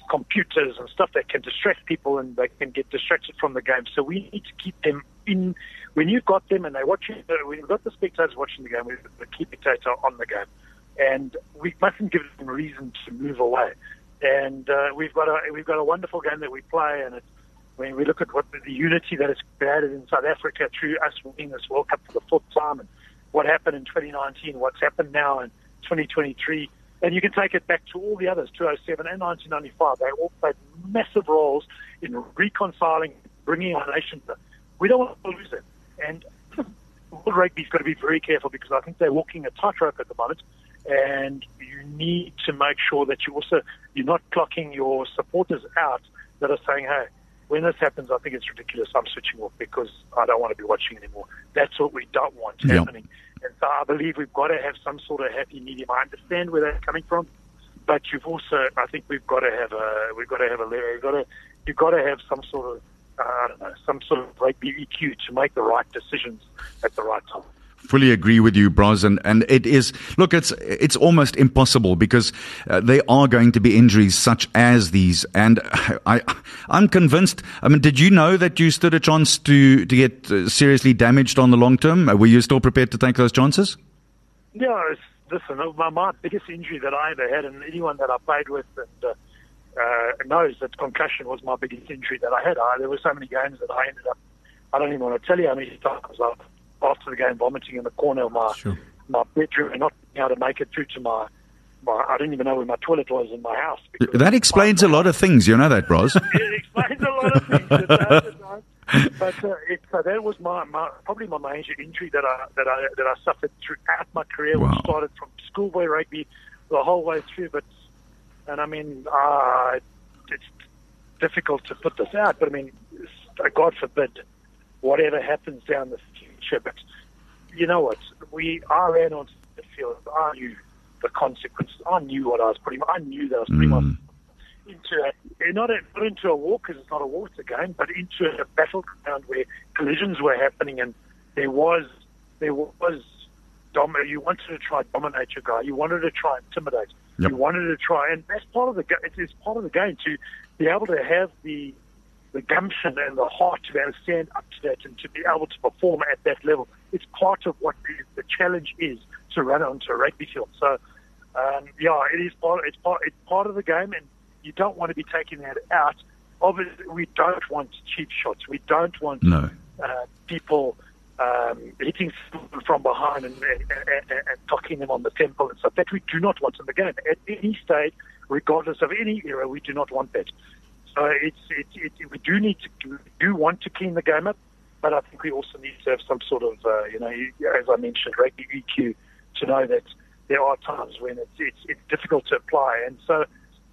computers and stuff that can distract people and they can get distracted from the game. So we need to keep them in. When you've got them and they watch watching, when you've got the spectators watching the game. We've the key spectator on the game, and we mustn't give them reason to move away. And uh, we've got a we've got a wonderful game that we play, and it's when we look at what the unity that is created in South Africa through us winning this World Cup for the fourth time, and what happened in 2019, what's happened now in 2023, and you can take it back to all the others, 207 and 1995. They all played massive roles in reconciling, bringing our nation. We don't want to lose it, and World Rugby's got to be very careful because I think they're walking a tightrope at the moment, and you need to make sure that you also you're not clocking your supporters out that are saying, "Hey, when this happens, I think it's ridiculous. I'm switching off because I don't want to be watching anymore." That's what we don't want
Yeah.
happening. And so I believe we've got to have some sort of happy medium. I understand where they're coming from, but you've also, I think we've got to have a, we've got to have a, you've got to, you've got to have some sort of, uh, I don't know, some sort of rugby EQ to make the right decisions at the right time.
Fully agree with you, Bros, and, and it is. Look, it's it's almost impossible because uh, there are going to be injuries such as these, and I I'm convinced. I mean, did you know that you stood a chance to to get uh, seriously damaged on the long term? Uh, Were you still prepared to take those chances?
Yeah, it's, listen, my, my biggest injury that I ever had, and anyone that I played with and uh, uh, knows that concussion was my biggest injury that I had. I, there were so many games that I ended up, I don't even want to tell you how many times I, after the game, vomiting in the corner of my
Sure.
my bedroom and not being able to make it through to my, my I didn't even know where my toilet was in my house.
That explains a lot of things. You know that, Bros.
it explains a lot of things. It does, it does. But uh, it, so that was my, my probably my major injury that I that I that I suffered throughout my career,
Wow.
which started from schoolboy rugby the whole way through. But and I mean, uh, it's difficult to put this out. But I mean, God forbid, whatever happens down the future. But you know what? We I ran onto the field. I knew the consequences. I knew what I was putting. I knew that I was putting
Mm.
into a, not, a, not into a war because it's not a war, it's a game, but into a battleground where collisions were happening and there was there was dom- you wanted to try dominate your guy, you wanted to try intimidate,
Yep.
you wanted to try, and that's part of the ga- it is part of the game to be able to have the the gumption and the heart to be able to stand up to that and to be able to perform at that level. It's part of what the, the challenge is to run onto a rugby field. So, um, yeah, it is part. It's part. It's part of the game, and you don't want to be taking that out. Obviously, we don't want cheap shots. We don't want
No.
uh, people um, hitting someone from behind and, and, and, and them on the temple and stuff. That we do not want in the game. At any stage, regardless of any era, we do not want that. So it's, it's, it, we do need to we do want to clean the game up, but I think we also need to have some sort of uh, you know, as I mentioned, rugby EQ to know that there are times when it's, it's it's difficult to apply, and so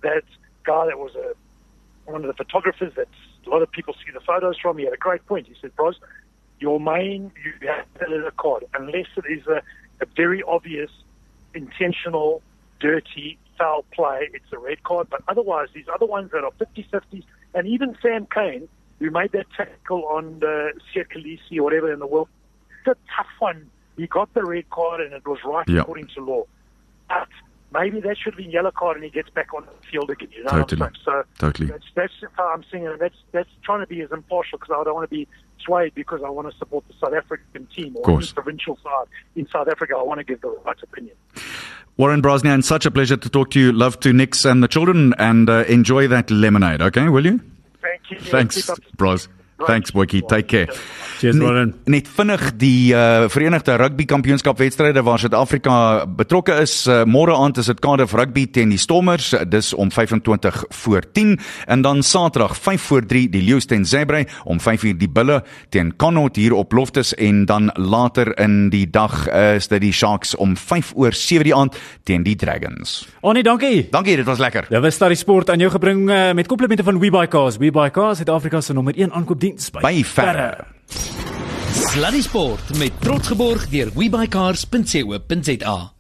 that guy that was a one of the photographers that a lot of people see the photos from, he had a great point. He said, Bros, your main, you have to a card, unless it is a, a very obvious, intentional, dirty, foul play, it's a red card. But otherwise, these other ones that are 50 50s, and even Sam Kane, who made that tackle on the Siet Khaleesi or whatever in the world, it's a tough one. He got the red card, and it was right
Yeah.
according to law. But maybe that should be yellow card, and he gets back on the field again. You know
Totally.
what I'm? So
Totally.
that's that's how I'm seeing it. That's that's trying to be as impartial because I don't want to be swayed because I want to support the South African team or the provincial side in South Africa. I want to give the right opinion.
Warren Brosnan, such a pleasure to talk to you. Love to Nix and the children and uh, enjoy that lemonade, okay? Will you?
Thank you.
Thanks, Bros. Thanks, Boetjie. Take care.
Cheers, Warren.
Net, net vinnig die uh, Verenigde Rugby Kampioenskap wedstryde waar Suid-Afrika betrokke is. Uh, Môre aand is dit Cardiff Rugby teen die Stormers. Uh, Dis om 25 voor 10 en dan Saterdag 5 voor 3 die Lions teen Zebra om 5 uur die Bulle teen Connaught hier op Loftus en dan later in die dag uh, is dit die Sharks om 5 oor 7 die aand teen die Dragons.
Annie, dankie.
Dankie, dit was lekker.
Dit was Starry Sport aan jou gebring uh, met komplimente van WeBuyCars. WeBuyCars, Suid-Afrika se nommer 1 aankoopdiens by,
By verre.
Sluddy Sport met trots geborg deur webycars.co.za.